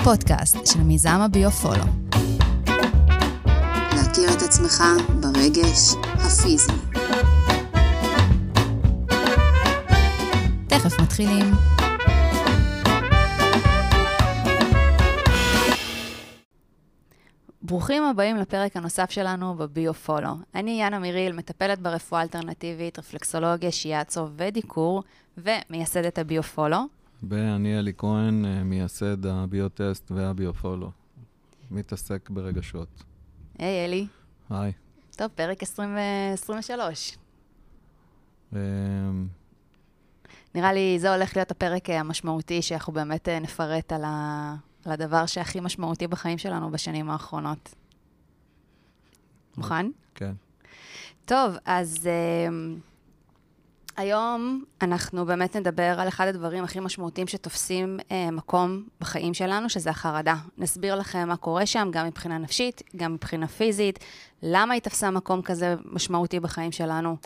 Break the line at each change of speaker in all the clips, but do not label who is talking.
הפודקאסט של מיזם הביו-פולו.
להכיר את עצמך ברגש הפיזי.
תכף מתחילים. ברוכים הבאים לפרק הנוסף שלנו בביו-פולו. אני יאנה מיריל, מטפלת ברפואה אלטרנטיבית, רפלקסולוגיה, שיאצו ודיקור, ומייסדת הביו-פולו.
ואני אלי כהן, אה, מייסד הביוטסט והביופולו. מתעסק ברגשות.
היי, אלי.
היי.
טוב, פרק 20 23.
אמ,
נראה לי זה הולך להיות הפרק אה, המשמעותי, שאנחנו באמת אה, נפרט על, ה... על הדבר שהכי משמעותי בחיים שלנו בשנים האחרונות. מוכן?
כן.
טוב, אז uh, היום אנחנו באמת נדבר על אחד הדברים הכי משמעותיים שתופסים uh, מקום בחיים שלנו, שזה החרדה. נסביר לכם מה קורה שם, גם מבחינה נפשית, גם מבחינה פיזית, למה היא תפסה מקום כזה משמעותי בחיים שלנו.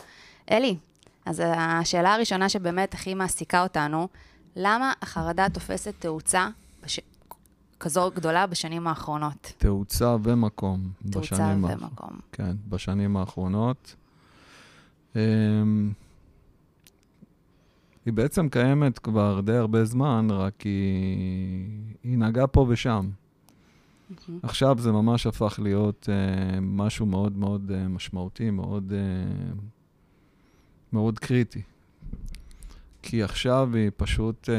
אלי, אז השאלה הראשונה שבאמת הכי מעסיקה אותנו, למה החרדה תופסת תאוצה בש... כזו גדולה בשנים האחרונות?
תאוצה ומקום.
תאוצה
בשנים האח-
ומקום.
כן, בשנים האחרונות. היא בעצם קיימת כבר די הרבה זמן, רק היא, היא נגעה פה ושם.
מהמם.
עכשיו זה ממש הפך להיות אה, משהו מאוד מאוד אה, משמעותי, מאוד, אה, מאוד קריטי. כי עכשיו היא פשוט, אה,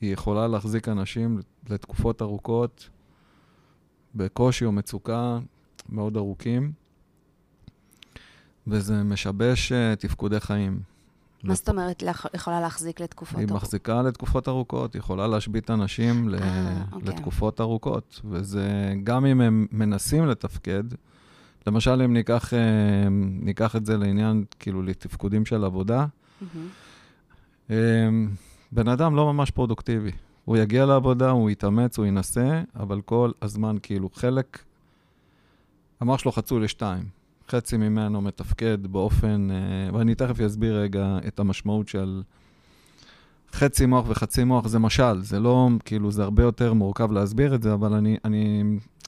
היא יכולה להחזיק אנשים לתקופות ארוכות, בקושי או מצוקה מאוד ארוכים, וזה משבש אה, תפקודי חיים.
מה זאת אומרת יכולה להחזיק לתקופות
היא
ארוכות?
מחזיקה לתקופות ארוכות, היא יכולה להשבית אנשים ל-
אה, אוקיי.
לתקופות ארוכות. וזה, גם אם הם מנסים לתפקד, למשל, אם ניקח, אה, ניקח את זה לעניין, כאילו, לתפקודים של עבודה. אה, בן אדם לא ממש פרודוקטיבי. הוא יגיע לעבודה, הוא יתאמץ, הוא ינסה, אבל כל הזמן, כאילו, חלק, המוח שלו חצוי לשתיים. חצי ממנו מתפקד באופן, אה, ואני תכף אסביר רגע את המשמעות של חצי מוח וחצי מוח, זה משל, זה לא, כאילו, זה הרבה יותר מורכב להסביר את זה, אבל אני, אני,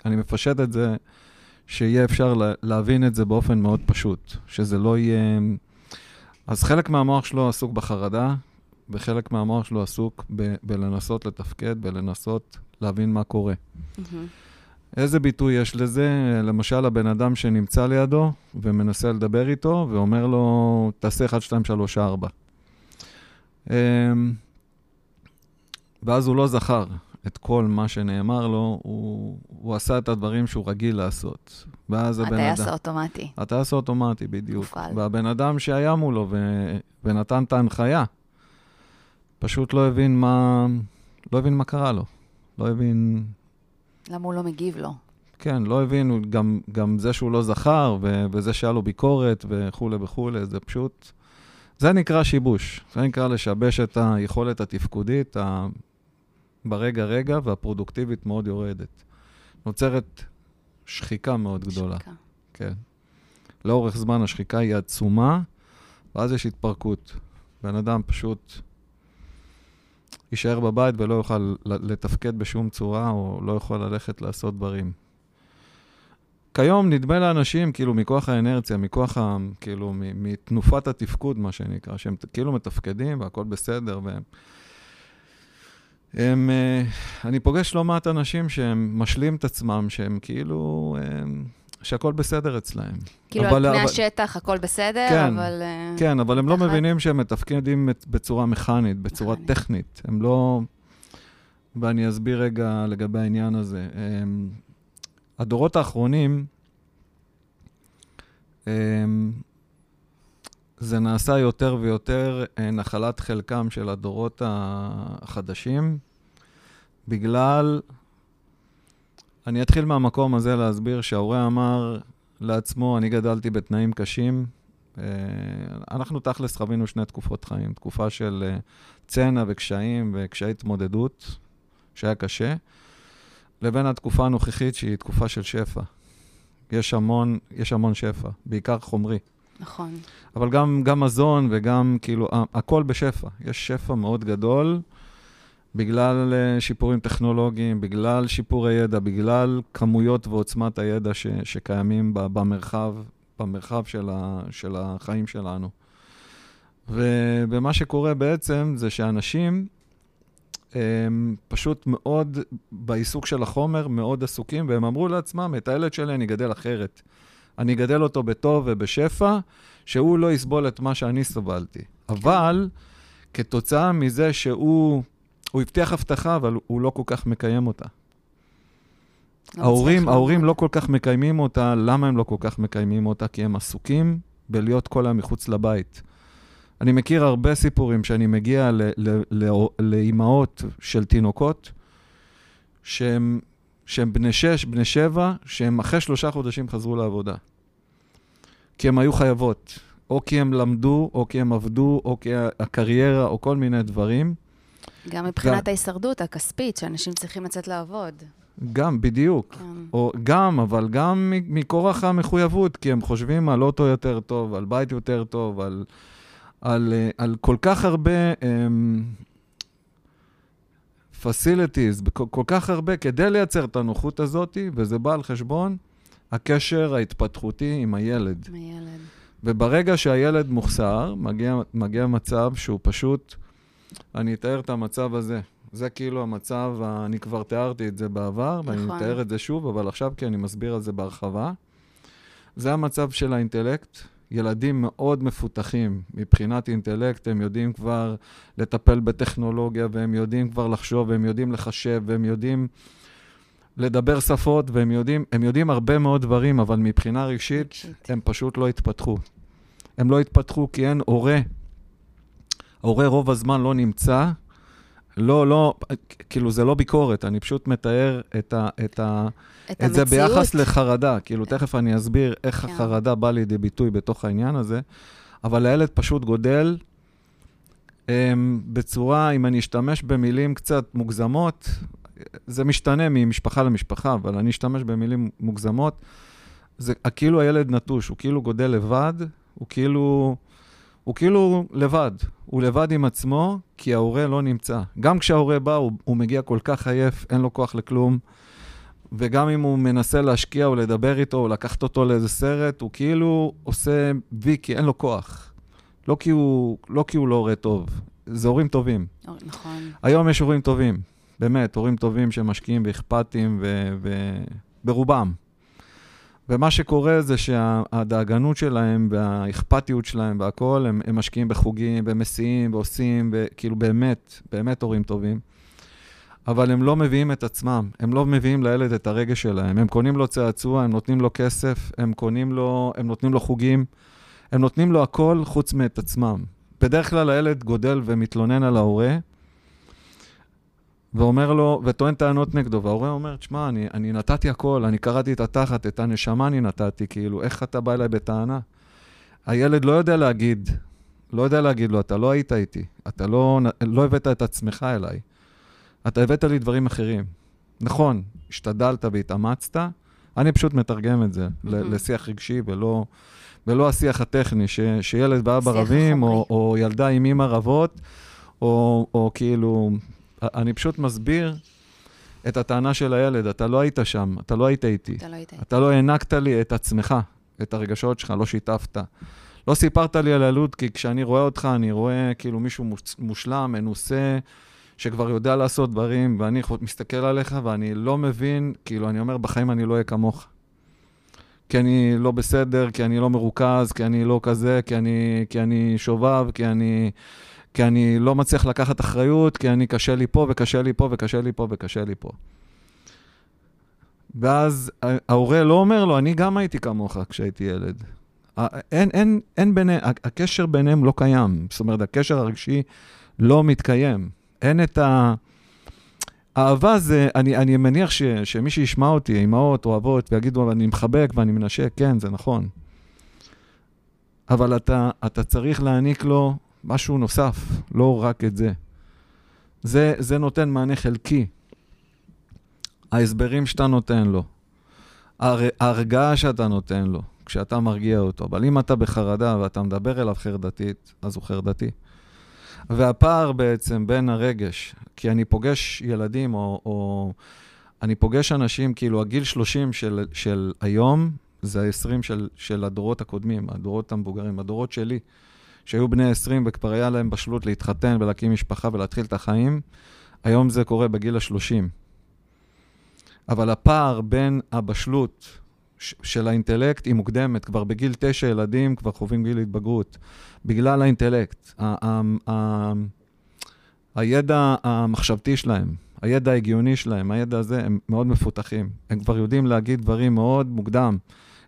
אני מפשט את זה, שיהיה אפשר לה, להבין את זה באופן מאוד פשוט, שזה לא יהיה... אז חלק מהמוח שלו עסוק בחרדה, וחלק מהמוח שלו עסוק ב- בלנסות לתפקד, בלנסות להבין מה קורה.
מהמם.
איזה ביטוי יש לזה? למשל, הבן אדם שנמצא לידו ומנסה לדבר איתו ואומר לו, תעשה 1, 2, 3, 4. אמ, ואז הוא לא זכר את כל מה שנאמר לו, הוא, הוא עשה את הדברים שהוא רגיל לעשות. ואז הבן
הטייס
אדם...
האוטומטי.
הטייס האוטומטי, בדיוק.
מופעל.
והבן אדם שהיה מולו ו... ונתן את ההנחיה, פשוט לא הבין מה... לא הבין מה קרה לו. לא הבין...
למה הוא לא מגיב לו?
כן, לא הבין, גם, גם זה שהוא לא זכר, ו... וזה שהיה לו ביקורת וכולי וכולי, זה פשוט... זה נקרא שיבוש. זה נקרא לשבש את היכולת התפקודית ה... ברגע-רגע, והפרודוקטיבית מאוד יורדת. נוצרת שחיקה מאוד גדולה.
שחיקה.
כן. לאורך זמן השחיקה היא עצומה, ואז יש התפרקות. בן אדם פשוט יישאר בבית ולא יוכל לתפקד בשום צורה, או לא יכול ללכת לעשות דברים. כיום נדמה לאנשים, כאילו, מכוח האנרציה, מכוח ה... כאילו, מתנופת התפקוד, מה שנקרא, שהם כאילו מתפקדים והכול בסדר, והם... הם, אה, אני פוגש לא מעט אנשים שהם משלים את עצמם, שהם כאילו, הם, שהכל בסדר אצלהם.
כאילו,
אבל-
על פני
אבל-
השטח הכל בסדר,
כן,
אבל... אה,
כן, אבל הם לא מבינים שהם מתפקדים בצורה מכנית, בצורה
מכנית.
טכנית. הם לא... ואני אסביר רגע לגבי העניין הזה. הם, הדורות האחרונים, הם, זה נעשה יותר ויותר אה, נחלת חלקם של הדורות החדשים, בגלל... אני אתחיל מהמקום הזה להסביר שההורה אמר לעצמו, אני גדלתי בתנאים קשים, אה, אנחנו תכלס חווינו שני תקופות חיים, תקופה של אה, צנע וקשיים וקשיי התמודדות, שהיה קשה, לבין התקופה הנוכחית שהיא תקופה של שפע. יש המון, יש המון שפע, בעיקר חומרי.
נכון.
אבל גם, גם מזון וגם כאילו, הכל בשפע. יש שפע מאוד גדול, בגלל אה, שיפורים טכנולוגיים, בגלל שיפורי ידע, בגלל כמויות ועוצמת הידע ש, שקיימים במרחב, במרחב של, ה, של החיים שלנו. ומה שקורה בעצם זה שאנשים הם פשוט מאוד, בעיסוק של החומר, מאוד עסוקים, והם אמרו לעצמם, את הילד שלי אני אגדל אחרת. אני אגדל אותו בטוב ובשפע, שהוא לא יסבול את מה שאני סבלתי. אבל כתוצאה מזה שהוא הוא הבטיח הבטחה, אבל הוא לא כל כך מקיים אותה. ההורים, ההורים לא כל כך מקיימים אותה, למה הם לא כל כך מקיימים אותה? כי הם עסוקים בלהיות כל היום מחוץ לבית. אני מכיר הרבה סיפורים שאני מגיע לאימהות של תינוקות, שהם, שהם בני שש, בני שבע, שהם אחרי שלושה חודשים חזרו לעבודה. כי הם היו חייבות, או כי הם למדו, או כי הם עבדו, או כי הקריירה, או כל מיני דברים.
גם מבחינת גם... ההישרדות הכספית, שאנשים צריכים לצאת לעבוד.
גם, בדיוק. כן. או גם, אבל גם מכורח המחויבות, כי הם חושבים על אוטו יותר טוב, על בית יותר טוב, על, על, אה, על כל כך הרבה um, facilities, כל, כל כך הרבה, כדי לייצר את הנוחות הזאת, וזה בא על חשבון הקשר ההתפתחותי עם הילד.
עם הילד.
וברגע שהילד מוחסר, מגיע, מגיע מצב שהוא פשוט... אני אתאר את המצב הזה. זה כאילו המצב, אני כבר תיארתי את זה בעבר, נכון. ואני אתאר את זה שוב, אבל עכשיו כי אני מסביר על זה בהרחבה. זה המצב של האינטלקט. ילדים מאוד מפותחים מבחינת אינטלקט, הם יודעים כבר לטפל בטכנולוגיה, והם יודעים כבר לחשוב, והם יודעים לחשב, והם יודעים לדבר שפות, והם יודעים, יודעים הרבה מאוד דברים, אבל מבחינה רגשית, הם פשוט לא התפתחו. הם לא התפתחו כי אין הורה ההורה רוב הזמן לא נמצא. לא, לא, כאילו, זה לא ביקורת, אני פשוט מתאר את, ה, את, ה, את, את זה ביחס לחרדה. כאילו, תכף אני אסביר איך כן. החרדה באה לידי ביטוי בתוך העניין הזה, אבל הילד פשוט גודל um, בצורה, אם אני אשתמש במילים קצת מוגזמות, זה משתנה ממשפחה למשפחה, אבל אני אשתמש במילים מוגזמות, זה כאילו הילד נטוש, הוא כאילו גודל לבד, הוא כאילו... הוא כאילו לבד, הוא לבד עם עצמו, כי ההורה לא נמצא. גם כשההורה בא, הוא, הוא מגיע כל כך עייף, אין לו כוח לכלום, וגם אם הוא מנסה להשקיע או לדבר איתו, או לקחת אותו לאיזה סרט, הוא כאילו עושה וי, כי אין לו כוח. לא כי הוא לא, כי הוא לא הורה טוב, זה הורים טובים.
נכון.
היום יש הורים טובים, באמת, הורים טובים שמשקיעים ואכפתיים, וברובם. ומה שקורה זה שהדאגנות שלהם והאכפתיות שלהם והכול, הם, הם משקיעים בחוגים, ומסיעים, ועושים, וכאילו באמת, באמת הורים טובים. אבל הם לא מביאים את עצמם, הם לא מביאים לילד את הרגש שלהם. הם קונים לו צעצוע, הם נותנים לו כסף, הם קונים לו, הם נותנים לו חוגים, הם נותנים לו הכל חוץ מאת עצמם. בדרך כלל הילד גודל ומתלונן על ההורה, ואומר לו, וטוען טענות נגדו, וההורה אומר, תשמע, אני, אני נתתי הכל, אני קראתי את התחת, את הנשמה אני נתתי, כאילו, איך אתה בא אליי בטענה? הילד לא יודע להגיד, לא יודע להגיד לו, אתה לא היית איתי, אתה לא, לא הבאת את עצמך אליי, אתה הבאת לי דברים אחרים. נכון, השתדלת והתאמצת, אני פשוט מתרגם את זה mm-hmm. לשיח רגשי ולא, ולא השיח הטכני, ש, שילד ואבא רבים, או, או ילדה עם אימא רבות, או, או כאילו אני פשוט מסביר את הטענה של הילד, אתה לא היית שם, אתה לא היית איתי.
אתה לא היית איתי.
אתה לא הענקת לי את עצמך, את הרגשות שלך, לא שיתפת. לא סיפרת לי על הלוד, כי כשאני רואה אותך, אני רואה כאילו מישהו מושלם, מנוסה, שכבר יודע לעשות דברים, ואני מסתכל עליך ואני לא מבין, כאילו, אני אומר, בחיים אני לא אהיה כמוך. כי אני לא בסדר, כי אני לא מרוכז, כי אני לא כזה, כי אני, כי אני שובב, כי אני... כי אני לא מצליח לקחת אחריות, כי אני קשה לי פה וקשה לי פה וקשה לי פה וקשה לי פה. ואז ההורה לא אומר לו, אני גם הייתי כמוך כשהייתי ילד. אין, אין, אין ביניהם, הקשר ביניהם לא קיים. זאת אומרת, הקשר הרגשי לא מתקיים. אין את ה... אהבה זה, אני, אני מניח ש, שמי שישמע אותי, אמהות או אבות, ויגידו, אני מחבק ואני מנשק, כן, זה נכון. אבל אתה, אתה צריך להעניק לו משהו נוסף, לא רק את זה. זה, זה נותן מענה חלקי. ההסברים שאתה נותן לו, הר, ההרגעה שאתה נותן לו, כשאתה מרגיע אותו, אבל אם אתה בחרדה ואתה מדבר אליו חרדתית, אז הוא חרדתי. והפער בעצם בין הרגש, כי אני פוגש ילדים, או, או אני פוגש אנשים, כאילו, הגיל 30 של, של היום, זה ה-20 של, של הדורות הקודמים, הדורות המבוגרים, הדורות שלי, שהיו בני 20 וכבר היה להם בשלות להתחתן ולהקים משפחה ולהתחיל את החיים, היום זה קורה בגיל ה-30. אבל הפער בין הבשלות של האינטלקט היא מוקדמת. כבר בגיל תשע ילדים כבר חווים גיל התבגרות. בגלל האינטלקט, ה- ה- הידע המחשבתי שלהם, הידע ההגיוני שלהם, הידע הזה, הם מאוד מפותחים. הם כבר יודעים להגיד דברים מאוד מוקדם.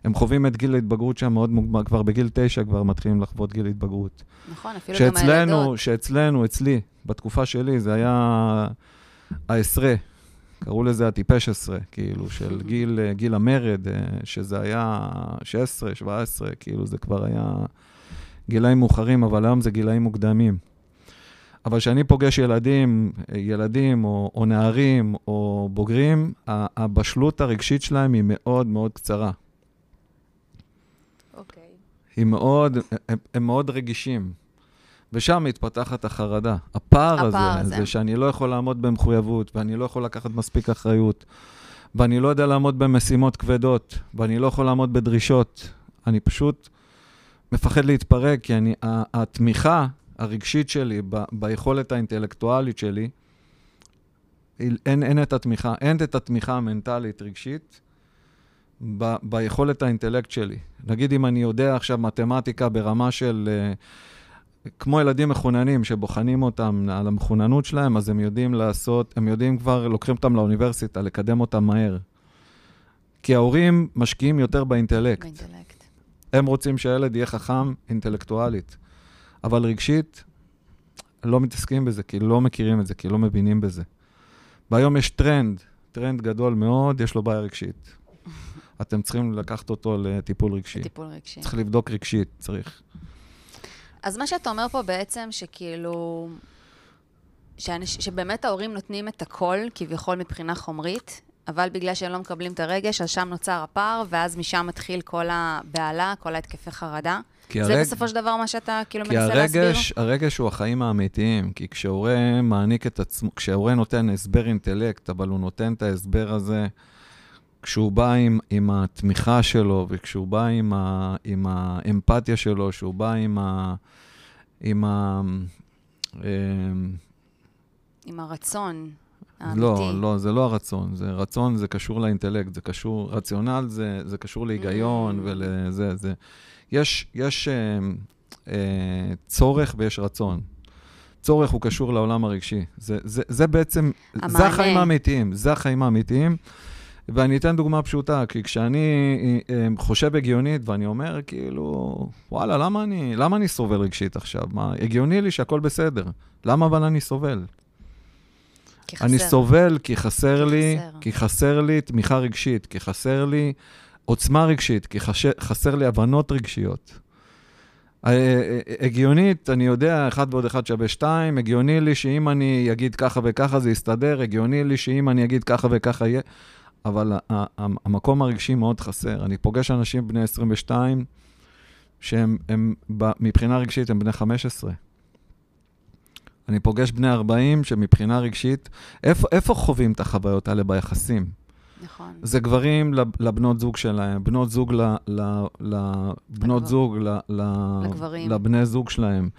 הם חווים את גיל ההתבגרות שם מאוד מוקדם, כבר בגיל תשע כבר מתחילים לחוות גיל התבגרות.
נכון, אפילו
שאצלנו,
גם הילדות.
שאצלנו, אצלי, בתקופה שלי, זה היה העשרה. קראו לזה הטיפש עשרה, כאילו, של גיל, גיל המרד, אה, שזה היה 16, 17, כאילו, זה כבר היה גילאים מאוחרים, אבל היום זה גילאים מוקדמים. אבל כשאני פוגש ילדים, ילדים או, או נערים או בוגרים, הבשלות הרגשית שלהם היא מאוד מאוד קצרה. היא מאוד, הם, הם מאוד רגישים. ושם מתפתחת החרדה. הפער,
הפער
הזה,
הזה.
זה שאני לא יכול לעמוד במחויבות, ואני לא יכול לקחת מספיק אחריות, ואני לא יודע לעמוד במשימות כבדות, ואני לא יכול לעמוד בדרישות. אני פשוט מפחד להתפרק, כי אני, התמיכה הרגשית שלי ב, ביכולת האינטלקטואלית שלי, אין, אין את התמיכה, אין את התמיכה המנטלית-רגשית ב, ביכולת האינטלקט שלי. נגיד אם אני יודע עכשיו מתמטיקה ברמה של... אה, כמו ילדים מחוננים שבוחנים אותם על המחוננות שלהם, אז הם יודעים לעשות, הם יודעים כבר, לוקחים אותם לאוניברסיטה, לקדם אותם מהר. כי ההורים משקיעים יותר באינטלקט.
באינטלקט.
הם רוצים שהילד יהיה חכם אינטלקטואלית, אבל רגשית, לא מתעסקים בזה, כי לא מכירים את זה, כי לא מבינים בזה. והיום יש טרנד, טרנד גדול מאוד, יש לו בעיה רגשית. אתם צריכים לקחת אותו לטיפול רגשי.
טיפול רגשי.
צריך לבדוק רגשית, צריך.
אז מה שאתה אומר פה בעצם, שכאילו... שאנש, שבאמת ההורים נותנים את הכל, כביכול מבחינה חומרית, אבל בגלל שהם לא מקבלים את הרגש, אז שם נוצר הפער, ואז משם מתחיל כל הבהלה, כל ההתקפי חרדה.
כי
זה
הרג-
בסופו של דבר מה שאתה כאילו
כי
מנסה להסביר?
הרגש, הרגש הוא החיים האמיתיים, כי כשהורה מעניק את עצמו, כשהורה נותן הסבר אינטלקט, אבל הוא נותן את ההסבר הזה, כשהוא בא עם, עם התמיכה שלו, וכשהוא בא עם, ה, עם האמפתיה שלו, כשהוא בא עם ה... עם ה אמ,
עם הרצון האמיתי.
לא, לא, זה לא הרצון. זה רצון, זה קשור לאינטלקט, זה קשור, רציונל זה, זה קשור להיגיון
Mm.
ולזה, זה. יש, יש אה, אה, צורך ויש רצון. צורך הוא קשור לעולם הרגשי. זה, זה, זה בעצם, זה
המענה.
החיים האמיתיים, זה החיים האמיתיים. ואני אתן דוגמה פשוטה, כי כשאני אה, חושב הגיונית ואני אומר, כאילו, וואלה, למה אני, למה אני סובל רגשית עכשיו? מה, הגיוני לי שהכל בסדר. למה אבל אני סובל?
כי חסר.
אני סובל כי חסר
כי
לי,
חסר.
כי חסר לי תמיכה רגשית, כי חסר לי עוצמה רגשית, כי חש... חסר לי הבנות רגשיות. אה, אה, הגיונית, אני יודע, 1 ועוד 1 שווה 2, הגיוני לי שאם אני אגיד ככה וככה זה יסתדר, הגיוני לי שאם אני אגיד ככה וככה יהיה, אבל המקום הרגשי מאוד חסר. אני פוגש אנשים בני 22, שהם הם, מבחינה רגשית הם בני 15. אני פוגש בני 40 שמבחינה רגשית, איפה, איפה חווים את החוויות האלה ביחסים?
נכון.
זה גברים לב- לבנות זוג שלהם, בנות זוג ל... ל, ל בנות
לגבר-
זוג ל, ל,
לגברים.
לבני זוג שלהם.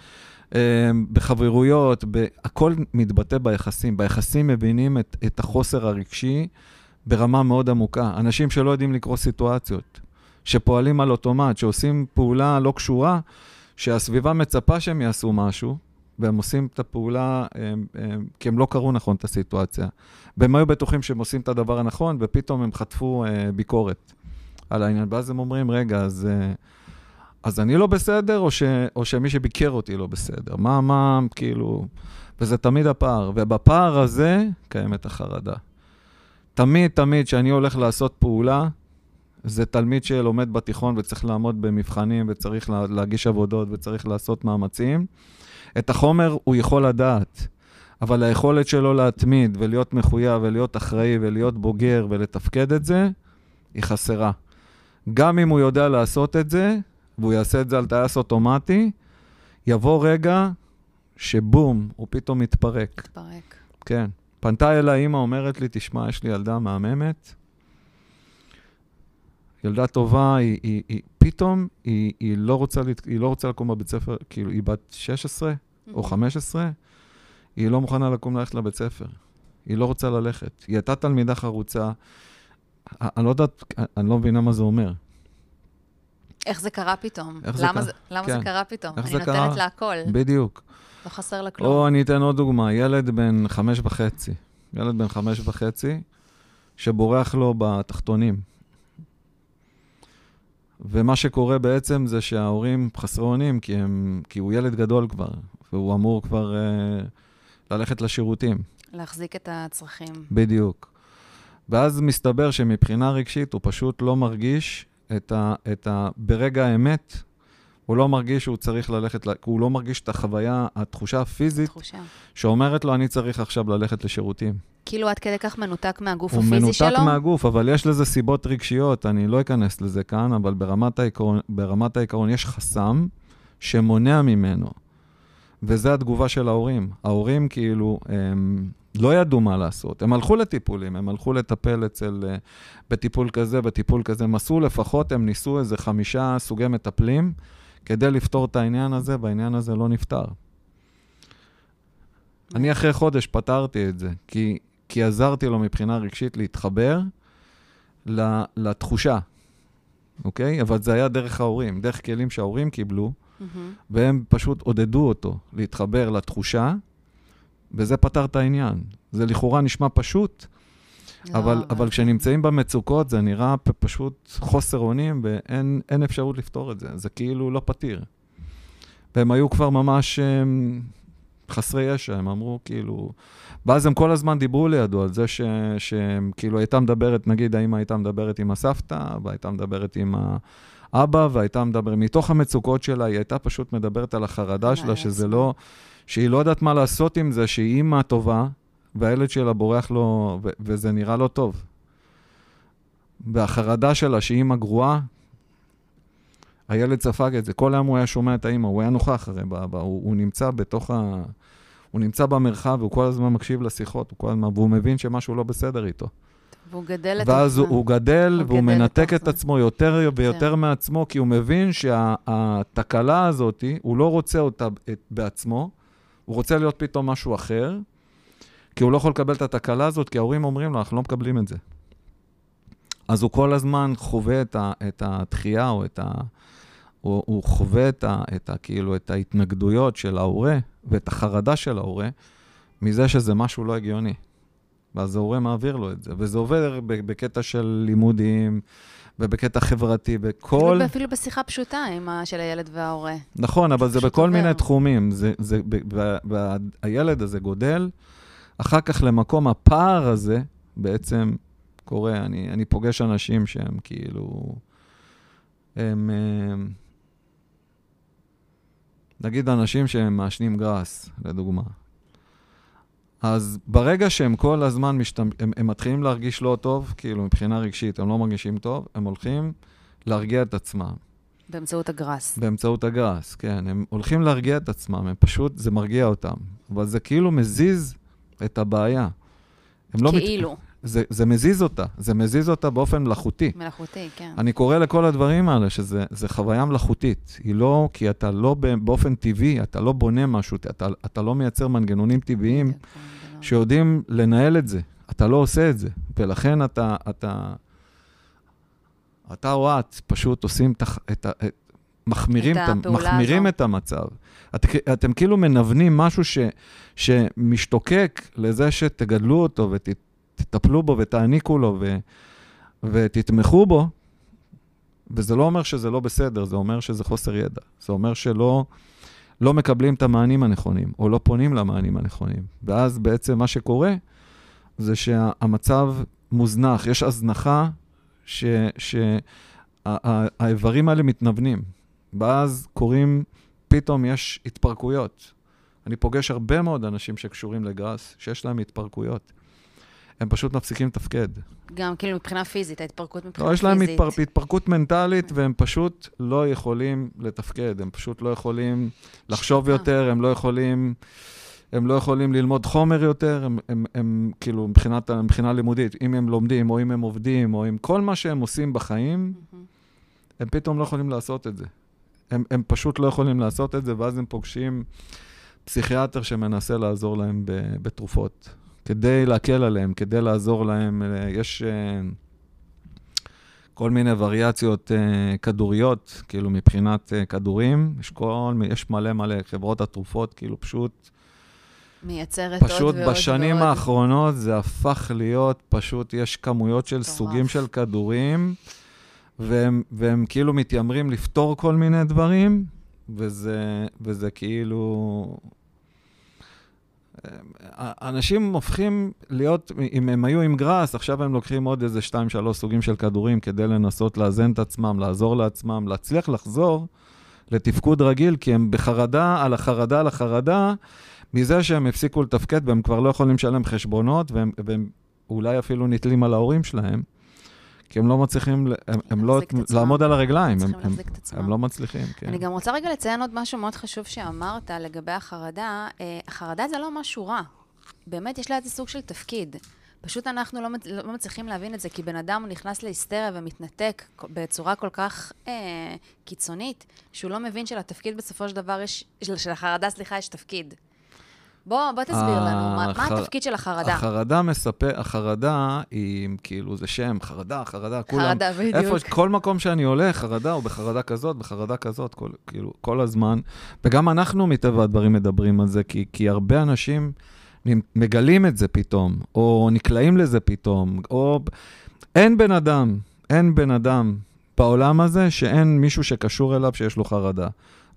אה, בחברויות, הכל מתבטא ביחסים. ביחסים מבינים את, את החוסר הרגשי ברמה מאוד עמוקה. אנשים שלא יודעים לקרוא סיטואציות, שפועלים על אוטומט, שעושים פעולה לא קשורה, שהסביבה מצפה שהם יעשו משהו, והם עושים את הפעולה הם, הם, כי הם לא קראו נכון את הסיטואציה. והם היו בטוחים שהם עושים את הדבר הנכון, ופתאום הם חטפו אה, ביקורת על העניין. ואז הם אומרים, רגע, אז, אה, אז אני לא בסדר, או, ש, או שמי שביקר אותי לא בסדר? מה, מה, כאילו... וזה תמיד הפער. ובפער הזה קיימת החרדה. תמיד, תמיד, כשאני הולך לעשות פעולה, זה תלמיד שלומד בתיכון וצריך לעמוד במבחנים, וצריך לה, להגיש עבודות, וצריך לעשות מאמצים. את החומר הוא יכול לדעת, אבל היכולת שלו להתמיד ולהיות מחויב ולהיות אחראי ולהיות בוגר ולתפקד את זה, היא חסרה. גם אם הוא יודע לעשות את זה, והוא יעשה את זה על טייס אוטומטי, יבוא רגע שבום, הוא פתאום מתפרק.
מתפרק.
כן. פנתה אליי אימא, אומרת לי, תשמע, יש לי ילדה מהממת, ילדה טובה, היא, היא, היא פתאום, היא, היא, לא רוצה, היא לא רוצה לקום בבית ספר, כאילו, היא בת 16 או 15, היא לא מוכנה לקום ללכת לבית ספר. היא לא רוצה ללכת. היא הייתה תלמידה חרוצה. אני לא יודעת, אני לא מבינה מה זה אומר.
איך זה קרה פתאום?
איך זה
למה
קרה?
זה- למה
כן.
זה קרה פתאום? אני
זה
נותנת
קרה?
לה הכל,
בדיוק.
לא חסר לה כלום.
או אני אתן עוד דוגמה, ילד בן חמש וחצי, ילד בן חמש וחצי, שבורח לו בתחתונים. ומה שקורה בעצם זה שההורים חסרי אונים, כי, הם, כי הוא ילד גדול כבר, והוא אמור כבר אה, ללכת לשירותים,
להחזיק את הצרכים.
בדיוק. ואז מסתבר שמבחינה רגשית הוא פשוט לא מרגיש את ה... את ה ברגע האמת, הוא לא מרגיש שהוא צריך ללכת, הוא לא מרגיש את החוויה, התחושה הפיזית
תחושה.
שאומרת לו, אני צריך עכשיו ללכת לשירותים.
כאילו עד כדי כך מנותק מהגוף
הוא
הפיזי שלו?
מנותק מהגוף, אבל יש לזה סיבות רגשיות, אני לא אכנס לזה כאן, אבל ברמת העיקרון, ברמת העיקרון יש חסם שמונע ממנו, וזה התגובה של ההורים. ההורים כאילו, הם לא ידעו מה לעשות, הם הלכו לטיפולים, הם הלכו לטפל אצל, אה, בטיפול כזה, בטיפול כזה, הם עשו לפחות, הם ניסו איזה חמישה סוגי מטפלים כדי לפתור את העניין הזה, והעניין הזה לא נפתר. אני אחרי חודש פתרתי את זה, כי, כי עזרתי לו מבחינה רגשית להתחבר ל- לתחושה, אוקיי? אבל זה היה דרך ההורים, דרך כלים שההורים קיבלו. והם פשוט עודדו אותו להתחבר לתחושה, וזה פתר את העניין. זה לכאורה נשמע פשוט, אבל, אבל כשנמצאים במצוקות זה נראה פשוט חוסר אונים, ואין אין אפשרות לפתור את זה. זה כאילו לא פתיר. והם היו כבר ממש הם, חסרי ישע, הם אמרו כאילו... ואז הם כל הזמן דיברו לידו על זה ש, שהם כאילו הייתה מדברת, נגיד האמא הייתה מדברת עם הסבתא, והייתה מדברת עם האבא, והייתה מדברת, מתוך המצוקות שלה, היא הייתה פשוט מדברת על החרדה שלה, שזה. לא... שהיא לא יודעת מה לעשות עם זה, שהיא אימא טובה, והילד שלה בורח לו, ו- וזה נראה לא טוב. והחרדה שלה, שהיא אימא גרועה, הילד ספג את זה. כל היום הוא היה שומע את האימא, הוא היה נוכח הרי, ב- ב- הוא, הוא נמצא בתוך ה... הוא נמצא במרחב, הוא כל הזמן מקשיב לשיחות, הוא כל הזמן, והוא מבין שמשהו לא בסדר איתו.
והוא גדל את
ואז הוא, הוא גדל,
הוא
והוא
גדל
מנתק את
זה.
עצמו יותר ויותר
יותר.
מעצמו, כי הוא מבין שהתקלה הזאת, הוא לא רוצה אותה את- בעצמו, הוא רוצה להיות פתאום משהו אחר, כי הוא לא יכול לקבל את התקלה הזאת, כי ההורים אומרים לו, אנחנו לא מקבלים את זה. אז הוא כל הזמן חווה את, ה, את התחייה, או את ה... הוא, הוא חווה את, ה, את, ה, כאילו, את ההתנגדויות של ההורה, ואת החרדה של ההורה, מזה שזה משהו לא הגיוני. ואז ההורה מעביר לו את זה, וזה עובר ב- בקטע של לימודים, ובקטע חברתי, וכל...
אפילו, אפילו בשיחה פשוטה עם ה... של הילד וההורה.
נכון, אבל זה בכל
עובר.
מיני תחומים. זה, זה, ב- וה- והילד הזה גודל, אחר כך למקום הפער הזה בעצם קורה. אני, אני פוגש אנשים שהם כאילו... הם... הם נגיד אנשים שהם מעשנים גראס, לדוגמה. אז ברגע שהם כל הזמן משתמ... הם, הם מתחילים להרגיש לא טוב, כאילו מבחינה רגשית הם לא מרגישים טוב, הם הולכים להרגיע את עצמם.
באמצעות הגראס.
באמצעות הגראס, כן. הם הולכים להרגיע את עצמם, הם פשוט, זה מרגיע אותם. אבל זה כאילו מזיז את הבעיה. הם לא מת-
כאילו,
זה, זה מזיז אותה, זה מזיז אותה באופן מלאכותי.
מלאכותי, כן.
אני קורא לכל הדברים האלה שזה זה חוויה מלאכותית. היא לא, כי אתה לא באופן טבעי, אתה לא בונה משהו, אתה, אתה לא מייצר מנגנונים טבעיים
בדיוק, כן, זה
שיודעים לנהל את זה. אתה לא עושה את זה, ולכן אתה, אתה, אתה או את פשוט עושים את, את, את מחמירים,
את
את, מחמירים. את המצב. את, אתם כאילו מנוונים משהו ש, שמשתוקק לזה שתגדלו אותו ותטפלו בו ותעניקו לו ו, ותתמכו בו, וזה לא אומר שזה לא בסדר, זה אומר שזה חוסר ידע. זה אומר שלא לא מקבלים את המענים הנכונים, או לא פונים למענים הנכונים. ואז בעצם מה שקורה זה שהמצב מוזנח, יש הזנחה שהאיברים האלה מתנוונים. ואז קורים, פתאום יש התפרקויות. אני פוגש הרבה מאוד אנשים שקשורים לגראס, שיש להם התפרקויות. הם פשוט מפסיקים לתפקד.
גם כאילו מבחינה פיזית, ההתפרקות מבחינה
לא,
פיזית.
יש להם התפר... התפרקות מנטלית, והם פשוט לא יכולים לתפקד, הם פשוט לא יכולים לחשוב. יותר, הם לא יכולים... הם לא יכולים ללמוד חומר יותר, הם, הם, הם כאילו, מבחינת, מבחינה לימודית, אם הם לומדים, או אם הם עובדים, או אם כל מה שהם עושים בחיים,
מהמם.
הם פתאום לא יכולים לעשות את זה. הם, הם פשוט לא יכולים לעשות את זה, ואז הם פוגשים פסיכיאטר שמנסה לעזור להם ב- בתרופות, כדי להקל עליהם, כדי לעזור להם. אה, יש אה, כל מיני וריאציות אה, כדוריות, כאילו מבחינת כדורים, יש, כל, יש מלא מלא, חברות התרופות, כאילו פשוט,
מייצרת עוד
פשוט
ועוד
בשנים
ועוד.
האחרונות זה הפך להיות, פשוט יש כמויות של
מטורף.
סוגים של כדורים, והם, והם כאילו מתיימרים לפתור כל מיני דברים, וזה, וזה כאילו... אנשים הופכים להיות, אם הם היו עם גראס, עכשיו הם לוקחים עוד איזה שתיים, שלוש סוגים של כדורים כדי לנסות לאזן את עצמם, לעזור לעצמם, להצליח לחזור לתפקוד רגיל, כי הם בחרדה על החרדה על החרדה, מזה שהם הפסיקו לתפקד והם כבר לא יכולים לשלם חשבונות, והם, והם אולי אפילו נתלים על ההורים שלהם, כי הם לא מצליחים, הם, הם לא. לעמוד על הרגליים, הם, הם. הם לא מצליחים, כן.
אני גם רוצה רגע לציין עוד משהו מאוד חשוב שאמרת לגבי החרדה. אה, החרדה זה לא משהו רע. באמת, יש לה איזה סוג של תפקיד. פשוט אנחנו לא, לא מצליחים להבין את זה, כי בן אדם נכנס להיסטריה ומתנתק בצורה כל כך אה, קיצונית, שהוא לא מבין שלתפקיד בסופו של דבר יש, של החרדה, סליחה, יש תפקיד. בוא, בוא תסביר לנו, מה, מה
החר-
התפקיד של החרדה?
החרדה מספר, החרדה היא כאילו, זה שם, חרדה, חרדה, כולם.
חרדה, בדיוק.
איפה, כל מקום שאני הולך, חרדה, או בחרדה כזאת, בחרדה כזאת, כל, כאילו, כל הזמן. וגם אנחנו, מטבע הדברים, מדברים על זה, כי, כי הרבה אנשים מגלים את זה פתאום, או נקלעים לזה פתאום, או... אין בן אדם, אין בן אדם בעולם הזה שאין מישהו שקשור אליו שיש לו חרדה.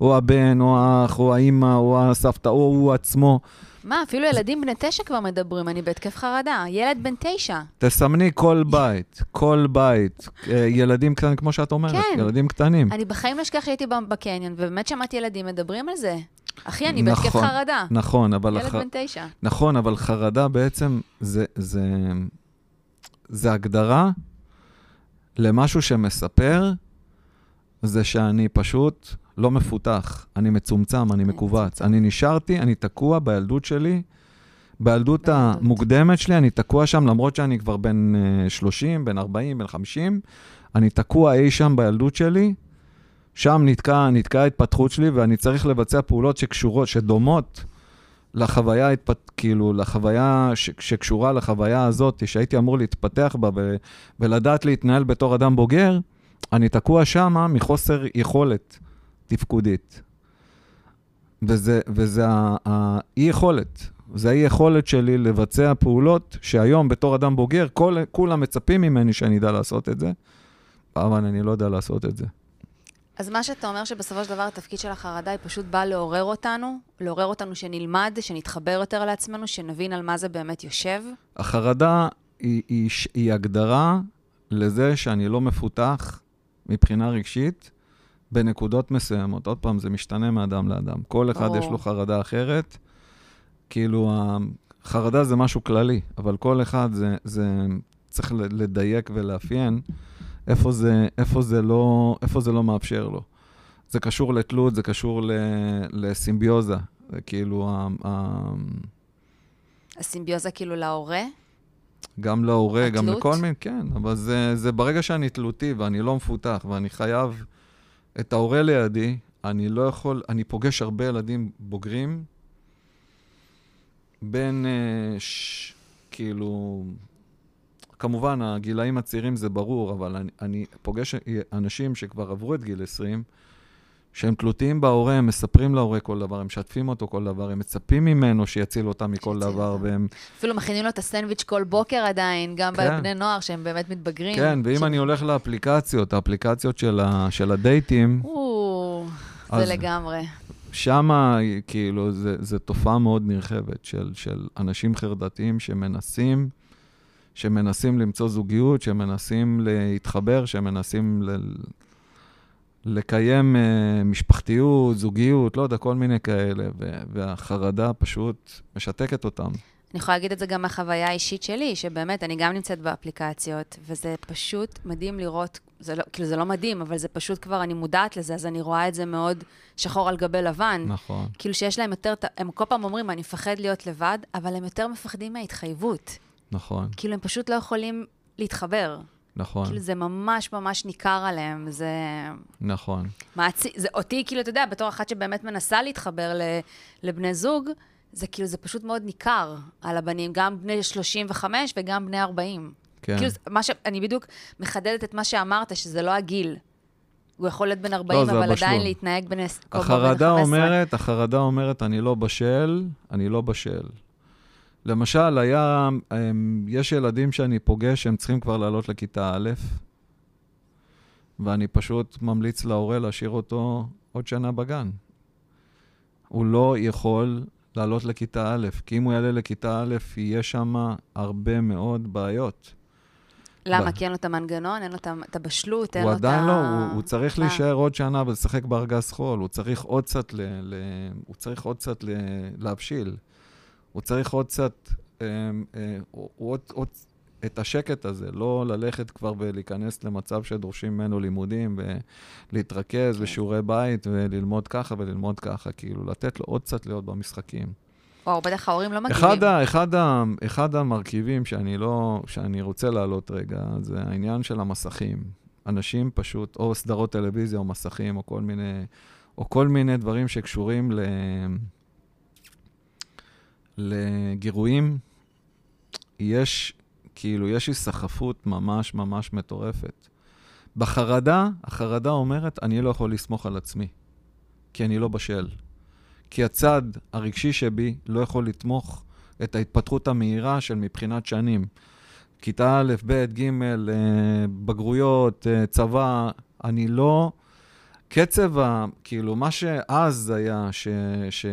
או הבן, או האח, או האימא, או הסבתא, או הוא עצמו.
מה, אפילו ילדים בני תשע כבר מדברים, אני בהתקף חרדה. ילד בן תשע.
תסמני כל בית, כל בית. אה, ילדים קטנים, כמו שאת אומרת,
כן.
ילדים קטנים.
אני בחיים לא אשכח שהייתי בקניון, ובאמת שמעתי ילדים מדברים על זה. אחי, אני בהתקף
נכון,
חרדה.
נכון, אבל...
ילד
הח...
בן תשע.
נכון, אבל חרדה בעצם זה, זה, זה הגדרה למשהו שמספר, זה שאני פשוט לא מפותח, אני מצומצם, אני מכווץ. אני נשארתי, אני תקוע בילדות שלי, בילדות. המוקדמת שלי, אני תקוע שם, למרות שאני כבר בן אה, 30, בן 40, בן 50, אני תקוע אי שם בילדות שלי, שם נתקע, נתקעה ההתפתחות שלי, ואני צריך לבצע פעולות שקשורות, שדומות לחוויה, התפת, כאילו, לחוויה ש, שקשורה לחוויה הזאת, שהייתי אמור להתפתח בה ו, ולדעת להתנהל בתור אדם בוגר, אני תקוע שמה מחוסר יכולת תפקודית. וזה, וזה האי-יכולת. זה האי-יכולת שלי לבצע פעולות שהיום בתור אדם בוגר, כל, כולם מצפים ממני שאני אדע לעשות את זה, אבל אני לא יודע לעשות את זה.
אז מה שאתה אומר שבסופו של דבר התפקיד של החרדה היא פשוט באה לעורר אותנו, לעורר אותנו שנלמד, שנתחבר יותר לעצמנו, שנבין על מה זה באמת יושב.
החרדה היא, היא, היא הגדרה לזה שאני לא מפותח מבחינה רגשית בנקודות מסוימות. עוד פעם, זה משתנה מאדם לאדם. כל אחד
ברור.
יש לו חרדה אחרת. כאילו, חרדה זה משהו כללי, אבל כל אחד זה, זה צריך לדייק ולאפיין איפה זה, איפה, זה לא, איפה זה לא מאפשר לו. זה קשור לתלות, זה קשור ל, לסימביוזה. זה כאילו, ה, ה,
הסימביוזה כאילו להורה.
גם להורה, גם
התלות?
לכל מיני, כן, אבל זה, זה ברגע שאני תלותי ואני לא מפותח ואני חייב את ההורה לידי, אני לא יכול, אני פוגש הרבה ילדים בוגרים, בין, אה, ש, כאילו, כמובן, הגילאים הצעירים זה ברור, אבל אני, אני פוגש אנשים שכבר עברו את גיל 20, שהם תלותיים בהורה, הם מספרים להורה כל דבר, הם משתפים אותו כל דבר, הם מצפים ממנו שיציל אותם מכל
שיציל
דבר,
אותם.
והם...
אפילו מכינים לו את הסנדוויץ' כל בוקר עדיין, גם
כן.
בבני נוער שהם באמת מתבגרים.
כן, ואם
ש-
אני הולך לאפליקציות, האפליקציות של, ה, של הדייטים,
או,
אז-
זה לגמרי.
שמה, כאילו, זה, זה תופעה מאוד נרחבת של, של אנשים חרדתיים שמנסים, שמנסים למצוא זוגיות, שמנסים להתחבר, שמנסים ל, לקיים uh, משפחתיות, זוגיות, לא יודע, כל מיני כאלה, ו, והחרדה פשוט משתקת אותם.
אני יכולה להגיד את זה גם מהחוויה האישית שלי, שבאמת, אני גם נמצאת באפליקציות, וזה פשוט מדהים לראות, זה לא, כאילו, זה לא מדהים, אבל זה פשוט כבר, אני מודעת לזה, אז אני רואה את זה מאוד שחור על גבי לבן.
נכון.
כאילו שיש להם יותר, הם כל פעם אומרים, אני מפחד להיות לבד, אבל הם יותר מפחדים מההתחייבות.
נכון,
כאילו, הם פשוט לא יכולים להתחבר.
נכון,
כאילו, זה ממש ממש ניכר עליהם, זה
נכון.
מעצי... זה אותי, כאילו, אתה יודע, בתור אחת שבאמת מנסה להתחבר ל... לבני זוג, זה כאילו, זה פשוט מאוד ניכר על הבנים, גם בני 35 וגם בני 40.
כן.
כאילו, מה ש... אני בדיוק מחדדת את מה שאמרת, שזה לא הגיל. הוא יכול להיות בן 40,
לא,
אבל
הבשלות.
עדיין להתנהג בן...
החרדה
15.
אומרת, החרדה אומרת, אני לא בשל, אני לא בשל. למשל, היה, הם, יש ילדים שאני פוגש שהם צריכים כבר לעלות לכיתה א', ואני פשוט ממליץ להורה להשאיר אותו עוד שנה בגן. הוא לא יכול לעלות לכיתה א', כי אם הוא יעלה לכיתה א', יהיה שם הרבה מאוד בעיות.
למה?
ב-
כי אין לו את המנגנון, אין לו את הבשלות, אין
הוא
לו את ה...
עדיין לא, הוא, הוא צריך
אה.
להישאר עוד שנה ולשחק בארגז חול, הוא צריך עוד קצת, ל, ל, הוא צריך עוד קצת ל, להבשיל. הוא צריך עוד קצת, אה, אה, הוא- עוד, עוד, את השקט הזה, לא ללכת כבר ולהיכנס למצב שדורשים ממנו לימודים ולהתרכז
כן.
בשיעורי בית וללמוד ככה וללמוד ככה, כאילו, לתת לו עוד קצת להיות במשחקים.
וואו, בטח ההורים לא מגיבים.
אחד, ה, אחד, ה, אחד המרכיבים שאני לא, שאני רוצה להעלות רגע, זה העניין של המסכים. אנשים פשוט, או סדרות טלוויזיה, או מסכים, או כל מיני, או כל מיני דברים שקשורים ל... לגירויים, יש, כאילו, יש היסחפות ממש ממש מטורפת. בחרדה, החרדה אומרת, אני לא יכול לסמוך על עצמי, כי אני לא בשל. כי הצד הרגשי שבי לא יכול לתמוך את ההתפתחות המהירה של מבחינת שנים. כיתה א', ב', ג', אה, בגרויות, אה, צבא, אני לא... קצב ה... כאילו, מה שאז היה, ש, ש,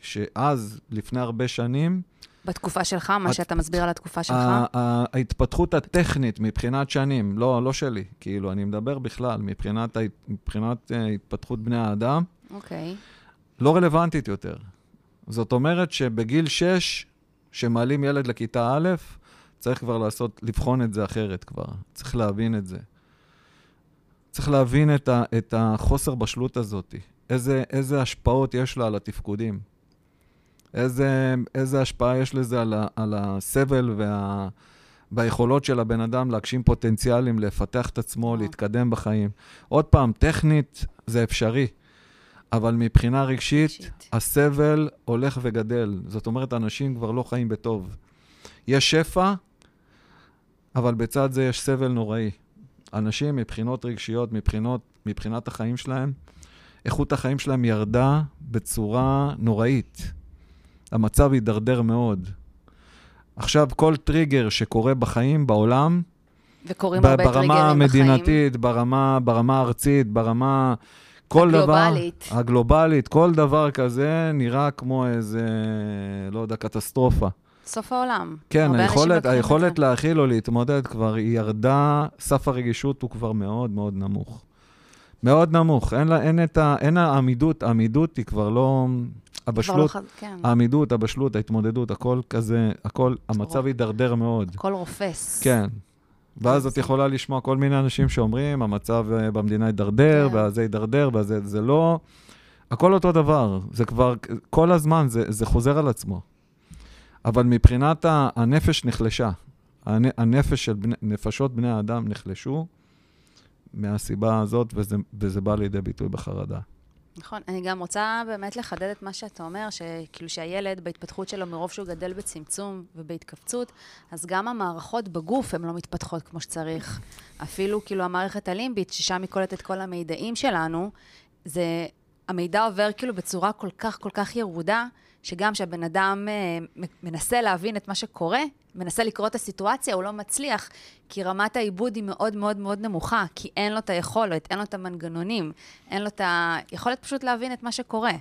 שאז, לפני הרבה שנים,
בתקופה שלך, מה
את-
שאתה מסביר על התקופה שלך?
ההתפתחות הטכנית מבחינת שנים, לא, לא שלי, כאילו, אני מדבר בכלל, מבחינת, מבחינת אה, התפתחות בני האדם,
אוקיי.
לא רלוונטית יותר. זאת אומרת שבגיל 6, שמעלים ילד לכיתה א', צריך כבר לעשות, לבחון את זה אחרת כבר. צריך להבין את זה. צריך להבין את, ה, את החוסר בשלות הזאת. איזה, איזה השפעות יש לה על התפקודים. איזה, איזה השפעה יש לזה על, ה, על הסבל וה, והיכולות של הבן אדם להגשים פוטנציאלים, לפתח את עצמו,
וואו.
להתקדם בחיים. עוד פעם, טכנית זה אפשרי, אבל מבחינה רגשית,
רגשית.
הסבל הולך וגדל. זאת אומרת, אנשים כבר לא חיים בטוב. יש שפע, אבל בצד זה יש סבל נוראי. אנשים מבחינות רגשיות, מבחינות, מבחינת החיים שלהם, איכות החיים שלהם ירדה בצורה נוראית. המצב הידרדר מאוד. עכשיו, כל טריגר שקורה בחיים, בעולם,
וקורים הרבה טריגרים בחיים.
ברמה המדינתית, ברמה, ברמה הארצית, ברמה... כל
הגלובלית.
דבר... הגלובלית. כל דבר כזה נראה כמו איזה, לא יודע, קטסטרופה.
סוף העולם.
כן, היכולת, היכולת. להכיל או להתמודד כבר, היא ירדה, סף הרגישות הוא כבר מאוד מאוד נמוך. מאוד נמוך. אין, לה, אין את ה... אין העמידות, העמידות היא כבר לא...
כבר לא
הבשלות,
ח- כן,
העמידות, הבשלות, ההתמודדות, הכל כזה, הכל, המצב. הידרדר מאוד.
הכל רופס.
כן. ואז את יכולה לשמוע כל מיני אנשים שאומרים, המצב אה, במדינה הידרדר,
כן.
וזה הידרדר, וזה זה לא... הכל אותו דבר. זה כבר, כל הזמן, זה, זה חוזר על עצמו. אבל מבחינת הנפש נחלשה. הנ- הנפש של בני, נפשות בני האדם נחלשו מהסיבה הזאת, וזה, וזה בא לידי ביטוי בחרדה.
נכון. אני גם רוצה באמת לחדד את מה שאתה אומר, שכאילו שהילד בהתפתחות שלו, מרוב שהוא גדל בצמצום ובהתכווצות, אז גם המערכות בגוף הן לא מתפתחות כמו שצריך. אפילו כאילו המערכת הלימבית, ששם היא קולטת את כל המידעים שלנו, זה, המידע עובר כאילו בצורה כל כך כל כך ירודה, שגם כשהבן אדם אה, מנסה להבין את מה שקורה, מנסה לקרוא את הסיטואציה, הוא לא מצליח, כי רמת העיבוד היא מאוד מאוד מאוד נמוכה, כי אין לו את היכולת, אין לו את המנגנונים, אין לו את היכולת פשוט להבין את מה שקורה.